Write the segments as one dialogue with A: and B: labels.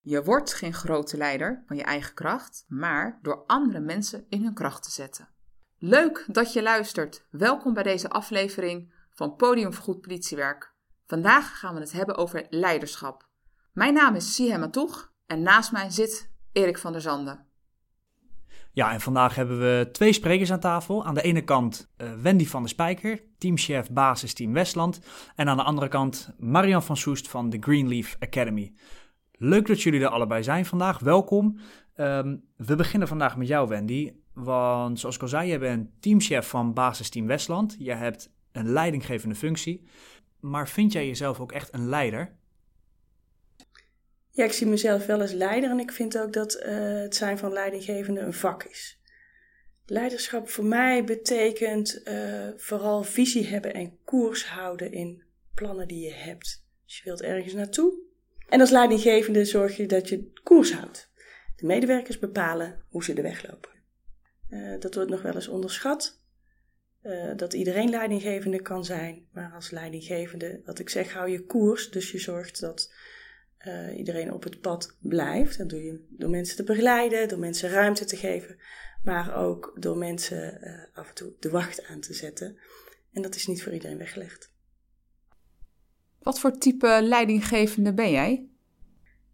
A: Je wordt geen grote leider van je eigen kracht, maar door andere mensen in hun kracht te zetten. Leuk dat je luistert. Welkom bij deze aflevering van Podium voor Goed Politiewerk. Vandaag gaan we het hebben over leiderschap. Mijn naam is Sihem Matoeg en naast mij zit Erik van der Zanden.
B: Ja, en vandaag hebben we twee sprekers aan tafel. Aan de ene kant uh, Wendy van der Spijker, teamchef basis Team Westland. En aan de andere kant Marian van Soest van de Greenleaf Academy. Leuk dat jullie er allebei zijn vandaag. Welkom. Ehm, we beginnen vandaag met jou, Wendy. Want zoals ik al zei, je bent teamchef van basis Team Westland. Je hebt een leidinggevende functie. Maar vind jij jezelf ook echt een leider?
C: Ja, ik zie mezelf wel als leider en ik vind ook dat uh, het zijn van leidinggevende een vak is. Leiderschap voor mij betekent uh, vooral visie hebben en koers houden in plannen die je hebt. Dus je wilt ergens naartoe. En als leidinggevende zorg je dat je koers houdt. De medewerkers bepalen hoe ze de weg lopen. Uh, dat wordt nog wel eens onderschat. Uh, dat iedereen leidinggevende kan zijn. Maar als leidinggevende, wat ik zeg, hou je koers. Dus je zorgt dat uh, iedereen op het pad blijft. Dat doe je door mensen te begeleiden, door mensen ruimte te geven, maar ook door mensen af en toe de wacht aan te zetten. En dat is niet voor iedereen weggelegd.
A: Wat voor type leidinggevende ben jij?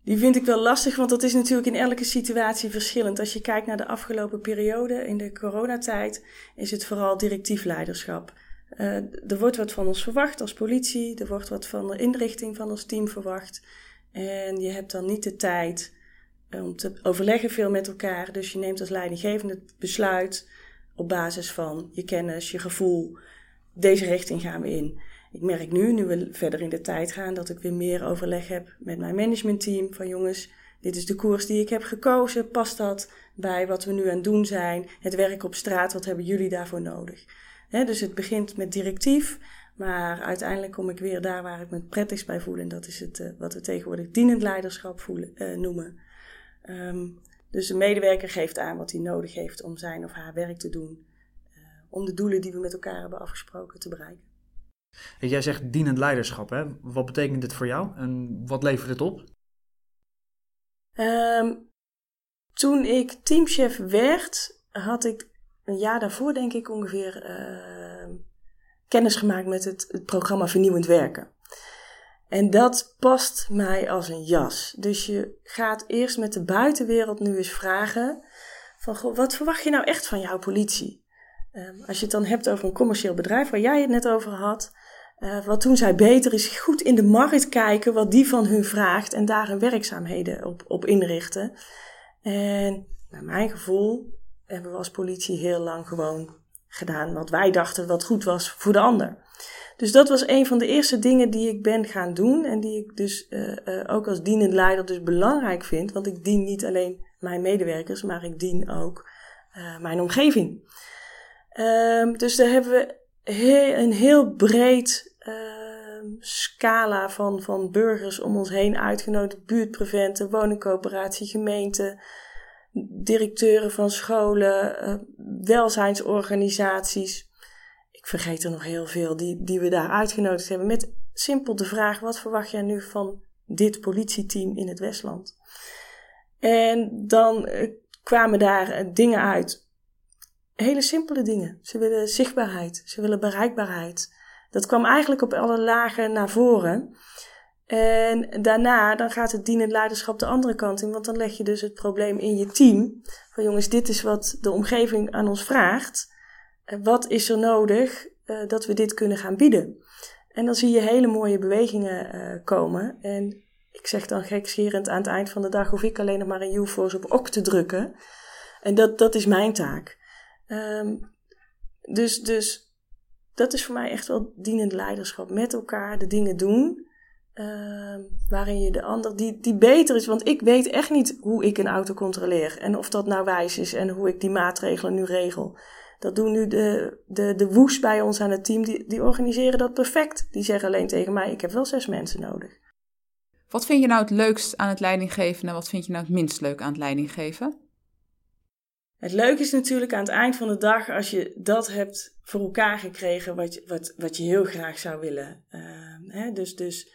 C: Die vind ik wel lastig, want dat is natuurlijk in elke situatie verschillend. Als je kijkt naar de afgelopen periode, in de coronatijd, is het vooral directief leiderschap. Uh, er wordt wat van ons verwacht als politie, er wordt wat van de inrichting van ons team verwacht. En je hebt dan niet de tijd eh, om te overleggen veel met elkaar. Dus je neemt als leidinggevende het besluit op basis van je kennis, je gevoel. Deze richting gaan we in. Ik merk nu, nu we verder in de tijd gaan, dat ik weer meer overleg heb met mijn managementteam. Van jongens, dit is de koers die ik heb gekozen. Past dat bij wat we nu aan het doen zijn? Het werk op straat, wat hebben jullie daarvoor nodig? dus het begint met directief. Maar uiteindelijk kom ik weer daar waar ik me het prettigst bij voel. En dat is het, uh, wat we tegenwoordig dienend leiderschap voelen, uh, noemen. Um, dus de medewerker geeft aan wat hij nodig heeft om zijn of haar werk te doen. Uh, om de doelen die we met elkaar hebben afgesproken te bereiken.
B: Jij zegt dienend leiderschap. Hè? Wat betekent dit voor jou en wat levert het op?
C: Um, toen ik teamchef werd, had ik een jaar daarvoor, denk ik, ongeveer kennis gemaakt met het, programma Vernieuwend Werken. En dat past mij als een jas. Dus je gaat eerst met de buitenwereld nu eens vragen: van goh, wat verwacht je nou echt van jouw politie? Um, als je het dan hebt over een commercieel bedrijf waar jij het net over had. Uh, wat doen zij beter is goed in de markt kijken wat die van hun vraagt en daar hun werkzaamheden op, op inrichten. En naar mijn gevoel hebben we als politie heel lang gewoon gedaan wat wij dachten wat goed was voor de ander. Dus dat was een van de eerste dingen die ik ben gaan doen en die ik dus uh, uh, ook als dienend leider dus belangrijk vind, want ik dien niet alleen mijn medewerkers, maar ik dien ook mijn omgeving. Ehm, dus daar hebben we een heel breed ehm, scala van, van burgers om ons heen uitgenodigd, buurtpreventen, woningcoöperatie, gemeente, directeuren van scholen, uh, welzijnsorganisaties. Ik vergeet er nog heel veel die, die we daar uitgenodigd hebben. Met simpel de vraag: wat verwacht jij nu van dit politieteam in het Westland? En dan uh, kwamen daar uh, dingen uit. Hele simpele dingen. Ze willen zichtbaarheid, ze willen bereikbaarheid. Dat kwam eigenlijk op alle lagen naar voren. En daarna dan gaat het dienend leiderschap de andere kant in, want dan leg je dus het probleem in je team. Van jongens, dit is wat de omgeving aan ons vraagt. Wat is er nodig uh, dat we dit kunnen gaan bieden? En dan zie je hele mooie bewegingen uh, komen. En ik zeg dan gekscherend aan het eind van de dag hoef ik alleen nog maar een UFO's op ok te drukken. En dat, dat is mijn taak. Um, dus, dus dat is voor mij echt wel dienend leiderschap. Met elkaar de dingen doen uh, waarin je de ander, die, die beter is. Want ik weet echt niet hoe ik een auto controleer. En of dat nou wijs is en hoe ik die maatregelen nu regel. Dat doen nu de, de, de woes bij ons aan het team. Die, die organiseren dat perfect. Die zeggen alleen tegen mij: ik heb wel zes mensen nodig.
A: Wat vind je nou het leukst aan het leidinggeven en wat vind je nou het minst leuk aan het leidinggeven?
C: Het leuke is natuurlijk aan het eind van de dag als je dat hebt voor elkaar gekregen wat wat, wat je heel graag zou willen. Uh, hè? Dus, dus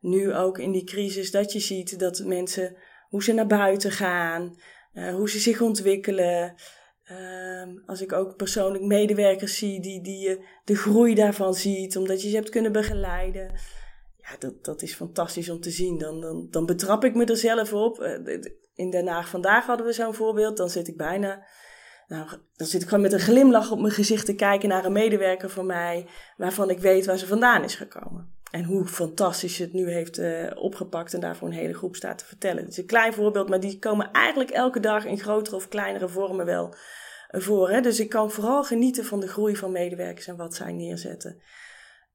C: nu ook in die crisis, dat je ziet dat mensen hoe ze naar buiten gaan, hoe ze zich ontwikkelen. Ehm, als ik ook persoonlijk medewerkers zie die, die je de groei daarvan ziet, omdat je ze hebt kunnen begeleiden. Ja, dat, dat is fantastisch om te zien. Dan, dan, dan betrap ik me er zelf op. In Den Haag vandaag hadden we zo'n voorbeeld. Dan zit ik bijna nou, dan zit ik gewoon met een glimlach op mijn gezicht te kijken naar een medewerker van mij, waarvan ik weet waar ze vandaan is gekomen. En hoe fantastisch ze het nu heeft uh, opgepakt en daarvoor een hele groep staat te vertellen. Het is een klein voorbeeld, maar die komen eigenlijk elke dag in grotere of kleinere vormen wel voor. Hè? Dus ik kan vooral genieten van de groei van medewerkers en wat zij neerzetten.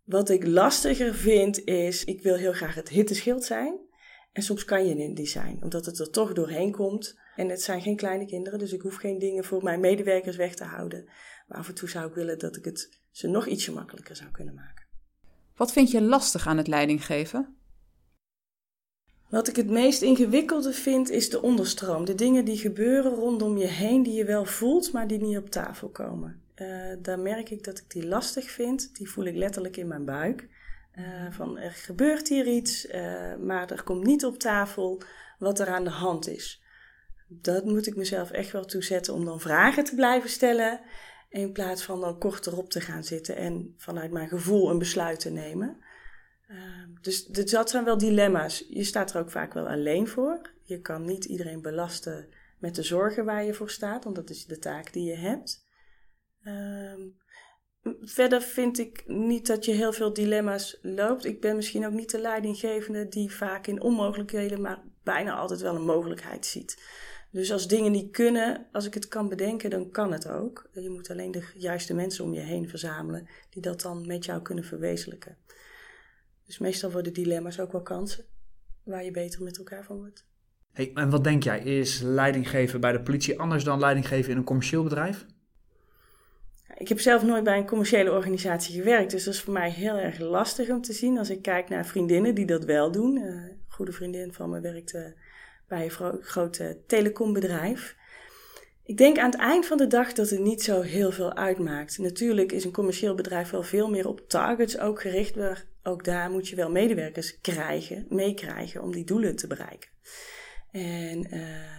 C: Wat ik lastiger vind is, ik wil heel graag het hitteschild zijn. En soms kan je niet zijn, omdat het er toch doorheen komt. En het zijn geen kleine kinderen, dus ik hoef geen dingen voor mijn medewerkers weg te houden. Maar af en toe zou ik willen dat ik het ze nog ietsje makkelijker zou kunnen maken.
A: Wat vind je lastig aan het leidinggeven?
C: Wat ik het meest ingewikkelde vind is de onderstroom. De dingen die gebeuren rondom je heen, die je wel voelt, maar die niet op tafel komen. Uh, daar merk ik dat ik die lastig vind. Die voel ik letterlijk in mijn buik. Uh, van er gebeurt hier iets, uh, maar er komt niet op tafel wat er aan de hand is dat moet ik mezelf echt wel toezetten om dan vragen te blijven stellen. In plaats van dan kort erop te gaan zitten en vanuit mijn gevoel een besluit te nemen. Uh, dus dat zijn wel dilemma's. Je staat er ook vaak wel alleen voor. Je kan niet iedereen belasten met de zorgen waar je voor staat, want dat is de taak die je hebt. Uh, verder vind ik niet dat je heel veel dilemma's loopt. Ik ben misschien ook niet de leidinggevende die vaak in onmogelijkheden, maar bijna altijd wel een mogelijkheid ziet. Dus als dingen niet kunnen, als ik het kan bedenken, dan kan het ook. Je moet alleen de juiste mensen om je heen verzamelen die dat dan met jou kunnen verwezenlijken. Dus meestal worden dilemma's ook wel kansen waar je beter met elkaar van wordt.
B: Hey, en wat denk jij, is leidinggeven bij de politie anders dan leidinggeven in een commercieel bedrijf?
C: Ik heb zelf nooit bij een commerciële organisatie gewerkt, dus dat is voor mij heel erg lastig om te zien. Als ik kijk naar vriendinnen die dat wel doen. Uh, een goede vriendin van me werkte bij een groot telecombedrijf. Ik denk aan het eind van de dag dat het niet zo heel veel uitmaakt. Natuurlijk is een commercieel bedrijf wel veel meer op targets ook gericht, maar ook daar moet je wel medewerkers krijgen, meekrijgen om die doelen te bereiken. En uh,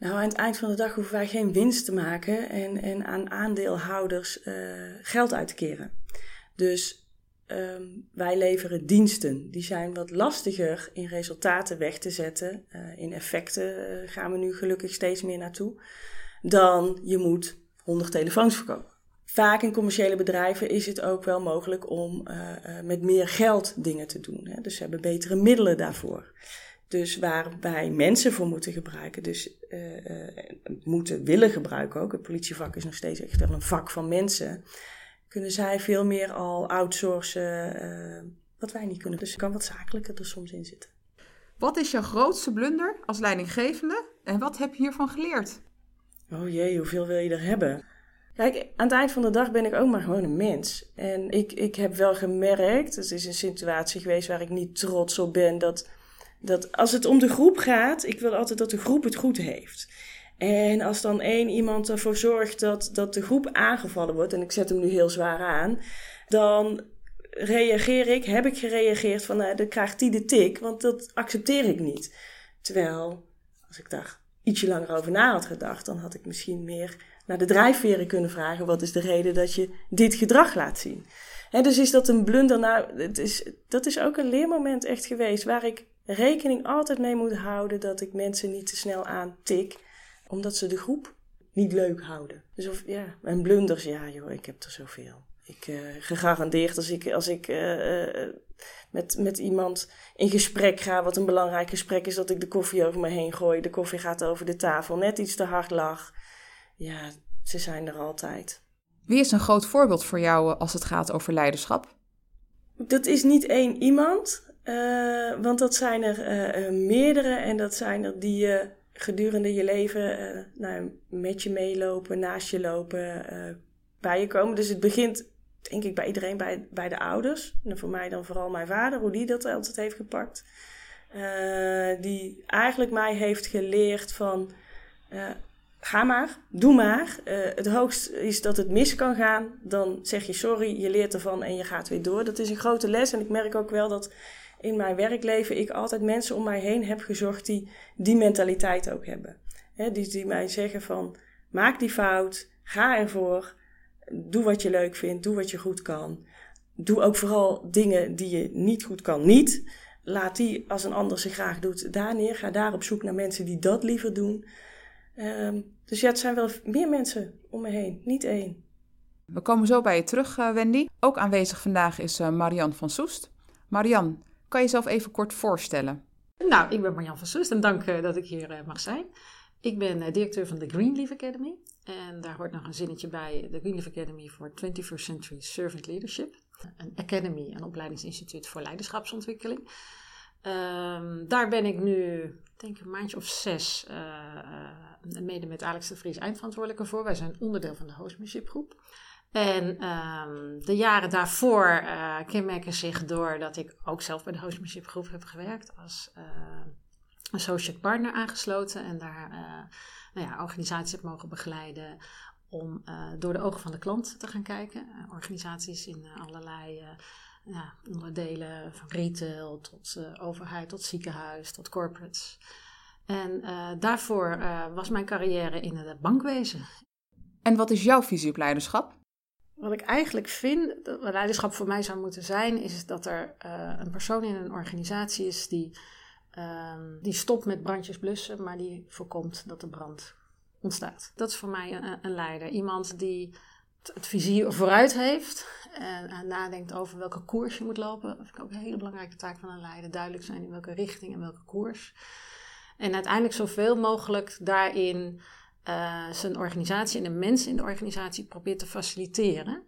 C: nou, aan het eind van de dag hoeven wij geen winst te maken en, en aan aandeelhouders uh, geld uit te keren. Dus Um, wij leveren diensten. Die zijn wat lastiger in resultaten weg te zetten. Uh, in effecten uh, gaan we nu gelukkig steeds meer naartoe. Dan je moet 100 telefoons verkopen. Vaak in commerciële bedrijven is het ook wel mogelijk om met meer geld dingen te doen. Hè? Dus ze hebben betere middelen daarvoor. Dus waar wij mensen voor moeten gebruiken, dus moeten willen gebruiken ook. Het politievak is nog steeds echt wel een vak van mensen kunnen zij veel meer al outsourcen uh, wat wij niet kunnen. Dus kan wat zakelijker er soms in zitten.
A: Wat is jouw grootste blunder als leidinggevende en wat heb je hiervan geleerd?
C: Oh jee, hoeveel wil je er hebben? Kijk, aan het eind van de dag ben ik ook maar gewoon een mens. En ik, ik heb wel gemerkt, het is een situatie geweest waar ik niet trots op ben, dat, dat als het om de groep gaat, ik wil altijd dat de groep het goed heeft. En als dan één iemand ervoor zorgt dat, dat de groep aangevallen wordt, en ik zet hem nu heel zwaar aan, dan reageer ik, heb ik gereageerd van, nou, dan krijgt die de tik, want dat accepteer ik niet. Terwijl, als ik daar ietsje langer over na had gedacht, dan had ik misschien meer naar de drijfveren kunnen vragen, wat is de reden dat je dit gedrag laat zien? En dus is dat een blunder? Nou, het is, dat is ook een leermoment echt geweest, waar ik rekening altijd mee moet houden dat ik mensen niet te snel aantik omdat ze de groep niet leuk houden. Dus of, ja, en blunders, ja joh, ik heb er zoveel. Ik uh, gegarandeerd als ik, als ik uh, uh, met, met iemand in gesprek ga, wat een belangrijk gesprek is, dat ik de koffie over me heen gooi. De koffie gaat over de tafel, net iets te hard lag. Ja, ze zijn er altijd.
A: Wie is een groot voorbeeld voor jou als het gaat over leiderschap?
C: Dat is niet één iemand, want dat zijn er meerdere en dat zijn er die je gedurende je leven nou, met je meelopen, naast je lopen, bij je komen. Dus het begint, denk ik, bij iedereen, bij, bij de ouders. En voor mij dan vooral mijn vader, hoe die dat altijd heeft gepakt. Die eigenlijk mij heeft geleerd van, ga maar, doe maar. het hoogst is dat het mis kan gaan. Dan zeg je sorry, je leert ervan en je gaat weer door. Dat is een grote les. En ik merk ook wel dat in mijn werkleven ik altijd mensen om mij heen heb gezocht die die mentaliteit ook hebben. He, die, die mij zeggen van maak die fout, ga ervoor, doe wat je leuk vindt, doe wat je goed kan. Doe ook vooral dingen die je niet goed kan, niet. Laat die, als een ander ze graag doet, daar neer. Ga daar op zoek naar mensen die dat liever doen. Um, dus ja, het zijn wel meer mensen om me heen, niet één.
A: We komen zo bij je terug, uh, Wendy. Ook aanwezig vandaag is uh, Marian van Soest. Marian, kan je jezelf even kort voorstellen?
D: Nou, ik ben Marian van Soest en dank uh, dat ik hier mag zijn. Ik ben directeur van de Greenleaf Academy. En daar hoort nog een zinnetje bij, de Greenleaf Academy for 21st Century Servant Leadership. Een academy, een opleidingsinstituut voor leiderschapsontwikkeling. Um, daar ben ik nu, denk ik, een maandje of zes, mede met Alex de Vries eindverantwoordelijke voor. Wij zijn onderdeel van de hostmanship groep. En um, de jaren daarvoor uh, kenmerken zich door dat ik ook zelf bij de hostmanship groep heb gewerkt als associate partner aangesloten. En daar nou ja, organisaties heb mogen begeleiden om door de ogen van de klant te gaan kijken. organisaties in allerlei onderdelen van retail tot uh, overheid, tot ziekenhuis, tot corporates. En uh, daarvoor uh, was mijn carrière in het bankwezen.
A: En wat is jouw visie op leiderschap?
D: Wat ik eigenlijk vind dat leiderschap voor mij zou moeten zijn, is dat er een persoon in een organisatie is die, ehm, die stopt met brandjes blussen, maar die voorkomt dat de brand ontstaat. Dat is voor mij een, een leider. Iemand die het vizier vooruit heeft en, en, nadenkt over welke koers je moet lopen. Dat vind ik ook een hele belangrijke taak van een leider. Duidelijk zijn in welke richting en welke koers. En uiteindelijk zoveel mogelijk daarin uh, zijn organisatie en de mensen in de organisatie probeert te faciliteren.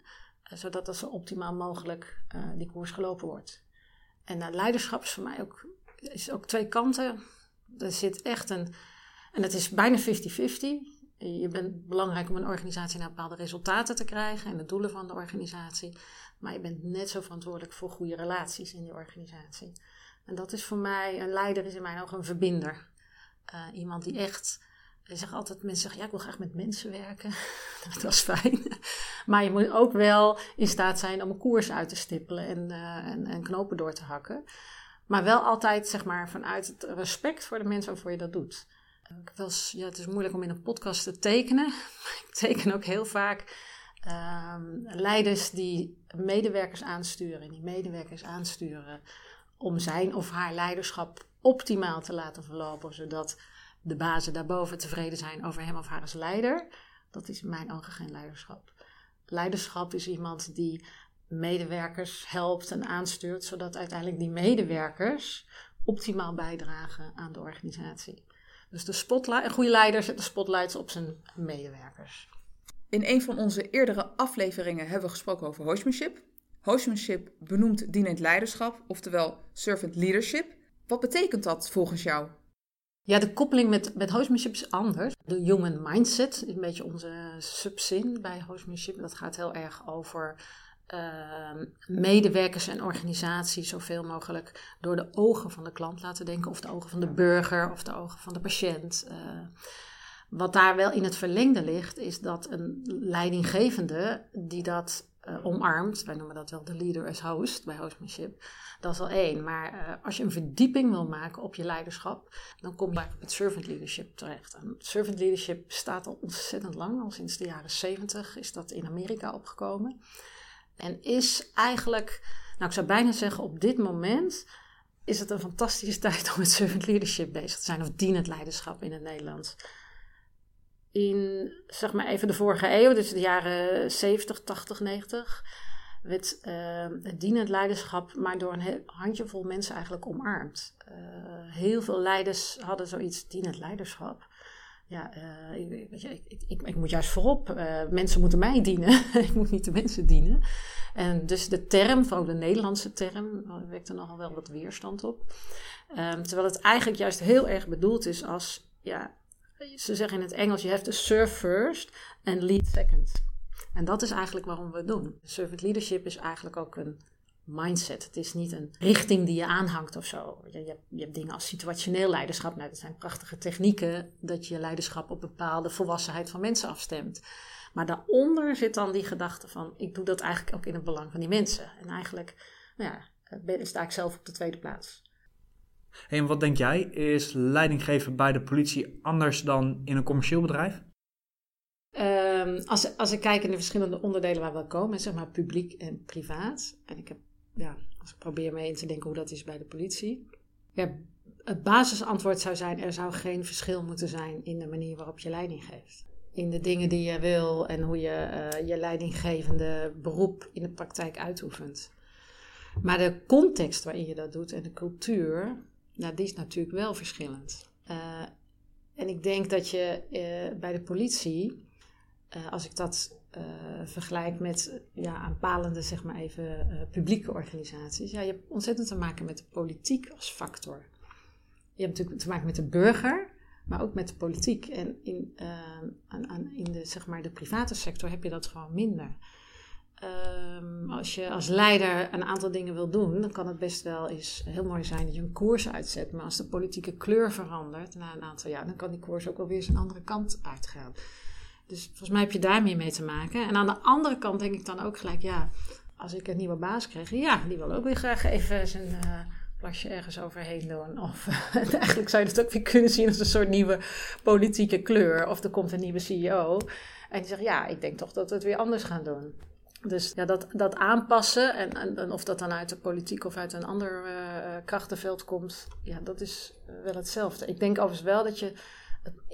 D: Uh, zodat dat zo optimaal mogelijk uh, die koers gelopen wordt. En leiderschap is voor mij ook, is ook twee kanten. Er zit echt een, en het is bijna 50-50. Je bent belangrijk om een organisatie naar bepaalde resultaten te krijgen en de doelen van de organisatie. Maar je bent net zo verantwoordelijk voor goede relaties in die organisatie. En dat is voor mij, een leider is in mijn ogen een verbinder. Iemand die echt, ik zeg altijd, mensen zeggen ja, ik wil graag met mensen werken. dat is fijn. maar je moet ook wel in staat zijn om een koers uit te stippelen en, uh, en, en knopen door te hakken. Maar wel altijd, zeg maar, vanuit het respect voor de mensen waarvoor je dat doet. Was, ja, het is moeilijk om in een podcast te tekenen. Ik teken ook heel vaak um, leiders die medewerkers aansturen. En die medewerkers aansturen om zijn of haar leiderschap optimaal te laten verlopen. Zodat de bazen daarboven tevreden zijn over hem of haar als leider. Dat is in mijn ogen geen leiderschap. Leiderschap is iemand die medewerkers helpt en aanstuurt, zodat uiteindelijk die medewerkers optimaal bijdragen aan de organisatie. Dus de spotlight, een goede leider zet de spotlights op zijn medewerkers.
A: In een van onze eerdere afleveringen hebben we gesproken over hostmanship. Hostmanship benoemt dienend leiderschap, oftewel servant leadership. Wat betekent dat volgens jou?
D: Ja, de koppeling met, met hostmanship is anders. De human mindset is een beetje onze subzin bij hostmanship. Dat gaat heel erg over uh, medewerkers en organisaties zoveel mogelijk door de ogen van de klant laten denken, of de ogen van de burger of de ogen van de patiënt. Uh, wat daar wel in het verlengde ligt, is dat een leidinggevende die dat uh, wij noemen dat wel de leader as host bij hostmanship, dat is al één. Maar uh, als je een verdieping wil maken op je leiderschap, dan kom je met servant leadership terecht. En servant leadership bestaat al ontzettend lang, al sinds de jaren 70 is dat in Amerika opgekomen. En is eigenlijk, nou ik zou bijna zeggen op dit moment, is het een fantastische tijd om met servant leadership bezig te zijn. Of dienend leiderschap in het Nederlands. In, zeg maar even de vorige eeuw, dus de jaren 70, 80, 90, werd uh, het dienend leiderschap maar door een handjevol mensen eigenlijk omarmd. Uh, heel veel leiders hadden zoiets dienend leiderschap ja, uh, ik, ik, ik, ik, moet juist voorop. Uh, mensen moeten mij dienen. ik moet niet de mensen dienen. En dus de term, vooral de Nederlandse term, wekte nogal wel wat weerstand op. Um, terwijl het eigenlijk juist heel erg bedoeld is als, ja, ze zeggen in het Engels, je have to serve first and lead second. En dat is eigenlijk waarom we het doen. Servant leadership is eigenlijk ook een mindset. Het is niet een richting die je aanhangt of zo. Je, je, hebt, je hebt, dingen als situationeel leiderschap. Nou, dat zijn prachtige technieken dat je leiderschap op bepaalde volwassenheid van mensen afstemt. Maar daaronder zit dan die gedachte van: ik doe dat eigenlijk ook in het belang van die mensen. En eigenlijk, nou ja, ben, sta ik zelf op de tweede plaats.
B: En wat denk jij? Is leidinggeven bij de politie anders dan in een commercieel bedrijf?
D: Um, als, als ik kijk in de verschillende onderdelen waar we komen, zeg maar publiek en privaat. En ik heb, ja, als ik probeer mee in te denken hoe dat is bij de politie. Ja, het basisantwoord zou zijn: er zou geen verschil moeten zijn in de manier waarop je leiding geeft. In de dingen die je wil en hoe je uh, je leidinggevende beroep in de praktijk uitoefent. Maar de context waarin je dat doet en de cultuur, nou, die is natuurlijk wel verschillend. Uh, en ik denk dat je uh, bij de politie uh, als ik dat vergelijk met ja, aanpalende, zeg maar even, publieke organisaties. Ja, je hebt ontzettend te maken met de politiek als factor. Je hebt natuurlijk te maken met de burger, maar ook met de politiek. En in, aan, aan, in de, zeg maar, de private sector heb je dat gewoon minder. Um, als je als leider een aantal dingen wil doen, dan kan het best wel eens heel mooi zijn dat je een koers uitzet. Maar als de politieke kleur verandert na een aantal jaar, dan kan die koers ook alweer eens een andere kant uitgaan. Dus volgens mij heb je daar meer mee te maken. En aan de andere kant denk ik dan ook gelijk, ja, als ik een nieuwe baas krijg, ja, die wil ook weer graag even zijn uh, plasje ergens overheen doen. Of eigenlijk zou je het ook weer kunnen zien als een soort nieuwe politieke kleur. Of er komt een nieuwe CEO. En die zegt, ja, ik denk toch dat we het weer anders gaan doen. Dus ja, dat, dat aanpassen, en, en, of dat dan uit de politiek of uit een ander uh, krachtenveld komt, ja, dat is wel hetzelfde. Ik denk overigens wel dat je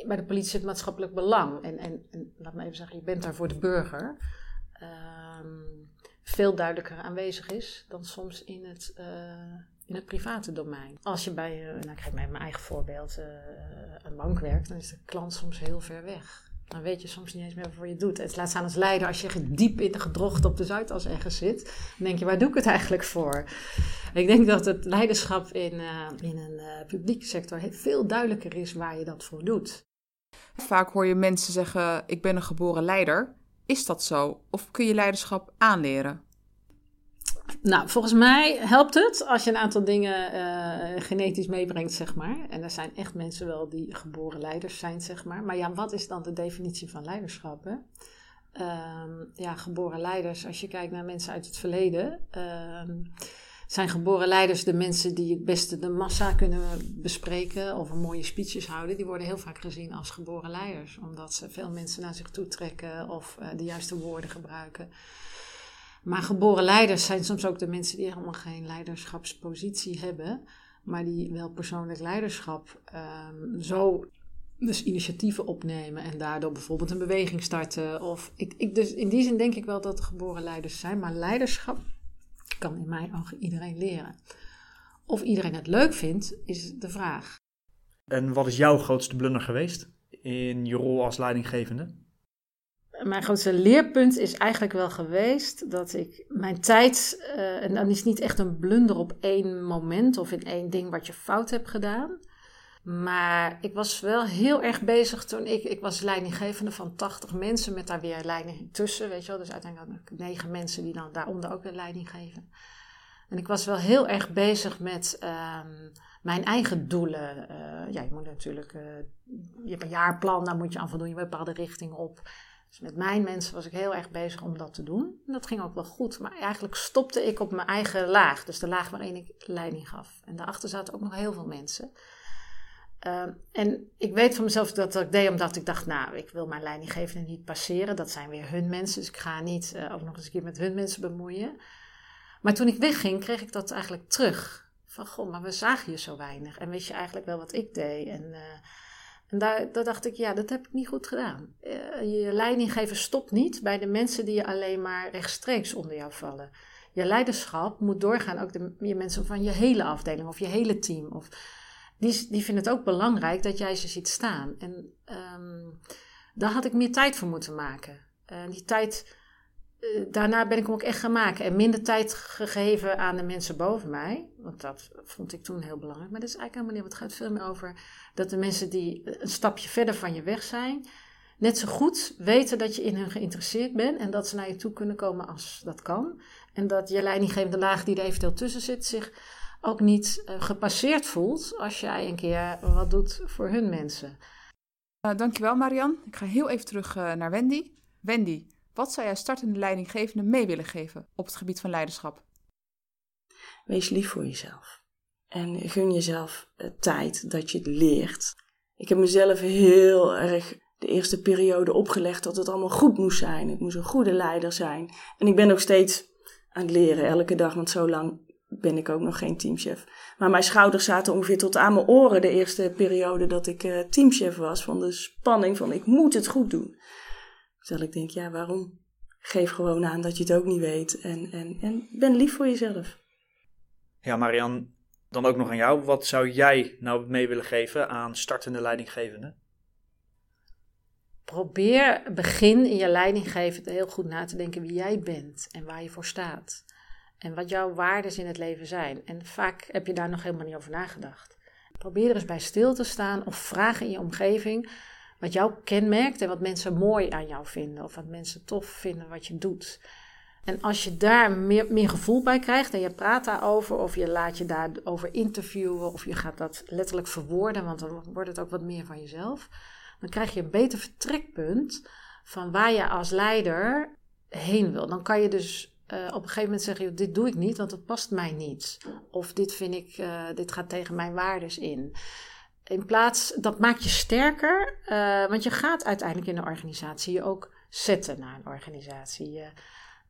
D: bij de politie het maatschappelijk belang. En, en, en, laat me even zeggen, je bent daar voor de burger. Um, veel duidelijker aanwezig is dan soms in het, uh, in het private domein. Als je bij, uh, nou ik geef mij mijn eigen voorbeeld, een bank werkt, dan is de klant soms heel ver weg. Dan weet je soms niet eens meer waarvoor je doet. Het laat staan als leider, als je diep in de gedrocht op de Zuidas ergens zit, dan denk je, waar doe ik het eigenlijk voor? Ik denk dat het leiderschap in, uh, in een uh, publieke sector veel duidelijker is waar je dat voor doet.
A: Vaak hoor je mensen zeggen, ik ben een geboren leider. Is dat zo? Of kun je leiderschap aanleren?
D: Nou, volgens mij helpt het als je een aantal dingen uh, genetisch meebrengt, zeg maar. En er zijn echt mensen wel die geboren leiders zijn, zeg maar. Maar ja, wat is dan de definitie van leiderschap? Um, ja, geboren leiders, als je kijkt naar mensen uit het verleden, um, zijn geboren leiders de mensen die het beste de massa kunnen bespreken of mooie speeches houden. Die worden heel vaak gezien als geboren leiders, omdat ze veel mensen naar zich toe trekken of uh, de juiste woorden gebruiken. Maar geboren leiders zijn soms ook de mensen die helemaal geen leiderschapspositie hebben, maar die wel persoonlijk leiderschap um, zo dus initiatieven opnemen en daardoor bijvoorbeeld een beweging starten. Of ik, ik, dus in die zin denk ik wel dat er geboren leiders zijn, maar leiderschap kan in mijn ogen iedereen leren. Of iedereen het leuk vindt, is de vraag.
B: En wat is jouw grootste blunder geweest in je rol als leidinggevende?
D: Mijn grootste leerpunt is eigenlijk wel geweest dat ik mijn tijd, uh, en dan is niet echt een blunder op één moment of in één ding wat je fout hebt gedaan. Maar ik was wel heel erg bezig toen ik, ik was leidinggevende van 80 mensen met daar weer leiding tussen, weet je wel. Dus uiteindelijk negen mensen die dan daaronder ook weer leiding geven. En ik was wel heel erg bezig met um, mijn eigen doelen. Uh, ja, je moet natuurlijk, uh, je hebt een jaarplan, daar moet je aan voldoen, je hebt een bepaalde richting op. Dus met mijn mensen was ik heel erg bezig om dat te doen. En dat ging ook wel goed. Maar eigenlijk stopte ik op mijn eigen laag. Dus de laag waarin ik leiding gaf. En daarachter zaten ook nog heel veel mensen. Uh, en ik weet van mezelf dat ik deed omdat ik dacht, nou, ik wil mijn leidinggevende niet passeren. Dat zijn weer hun mensen, dus ik ga niet uh, ook nog eens een keer met hun mensen bemoeien. Maar toen ik wegging, kreeg ik dat eigenlijk terug. Van, goh, maar we zagen je zo weinig. En weet je eigenlijk wel wat ik deed? En... Uh, en daar, dacht ik, ja, dat heb ik niet goed gedaan. Uh, je leidinggeven stopt niet bij de mensen die je alleen maar rechtstreeks onder jou vallen. Je leiderschap moet doorgaan, ook de je mensen van je hele afdeling of je hele team. Of, die, die vinden het ook belangrijk dat jij ze ziet staan. En um, daar had ik meer tijd voor moeten maken. Uh, die tijd, daarna ben ik hem ook echt gaan maken. En minder tijd gegeven aan de mensen boven mij. Want dat vond ik toen heel belangrijk. Maar dat is eigenlijk helemaal niet. Het gaat veel meer over dat de mensen die een stapje verder van je weg zijn, net zo goed weten dat je in hen geïnteresseerd bent en dat ze naar je toe kunnen komen als dat kan. En dat je leidinggevende laag die er eventueel tussen zit zich ook niet uh, gepasseerd voelt als jij een keer wat doet voor hun mensen.
A: Uh, dankjewel Marian. Ik ga heel even terug naar Wendy. Wendy, wat zou jij startende leidinggevende mee willen geven op het gebied van leiderschap?
C: wees lief voor jezelf. En gun jezelf tijd dat je het leert. Ik heb mezelf heel erg de eerste periode opgelegd dat het allemaal goed moest zijn. Ik moest een goede leider zijn. En ik ben nog steeds aan het leren elke dag, want zo lang ben ik ook nog geen teamchef. Maar mijn schouders zaten ongeveer tot aan mijn oren de eerste periode dat ik uh, teamchef was. Van de spanning van ik moet het goed doen. Terwijl ik denk, ja waarom? Geef gewoon aan dat je het ook niet weet. En, en, en ben lief voor jezelf.
B: Ja, Marian, dan ook nog aan jou. Wat zou jij nou mee willen geven aan startende leidinggevenden?
D: Probeer begin in je leidinggevende heel goed na te denken wie jij bent en waar je voor staat. En wat jouw waarden in het leven zijn. En vaak heb je daar nog helemaal niet over nagedacht. Probeer er eens bij stil te staan of vraag in je omgeving wat jou kenmerkt en wat mensen mooi aan jou vinden. Of wat mensen tof vinden wat je doet. En als je daar meer, meer gevoel bij krijgt en je praat daarover, of je laat je daarover interviewen, of je gaat dat letterlijk verwoorden, want dan wordt het ook wat meer van jezelf, dan krijg je een beter vertrekpunt van waar je als leider heen wil. Dan kan je dus uh, op een gegeven moment zeggen: Dit doe ik niet, want het past mij niet. Of dit vind ik, uh, dit gaat tegen mijn waardes in. In plaats, dat maakt je sterker, uh, want je gaat uiteindelijk in de organisatie je ook zetten naar een organisatie. Je,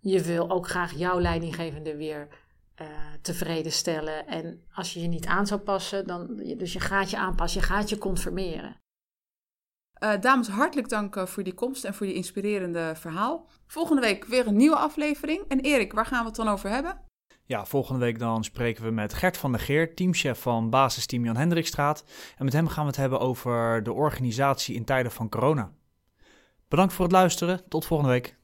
D: je wil ook graag jouw leidinggevende weer tevreden stellen. En als je je niet aan zou passen, dan, dus je gaat je aanpassen, je gaat je conformeren.
A: Uh, dames, hartelijk dank uh, voor die komst en voor die inspirerende verhaal. Volgende week weer een nieuwe aflevering. En Erik, waar gaan we het dan over hebben?
B: Ja, volgende week dan spreken we met Gert van der Geer, teamchef van basisteam Jan Hendrikstraat. En met hem gaan we het hebben over de organisatie in tijden van corona. Bedankt voor het luisteren. Tot volgende week.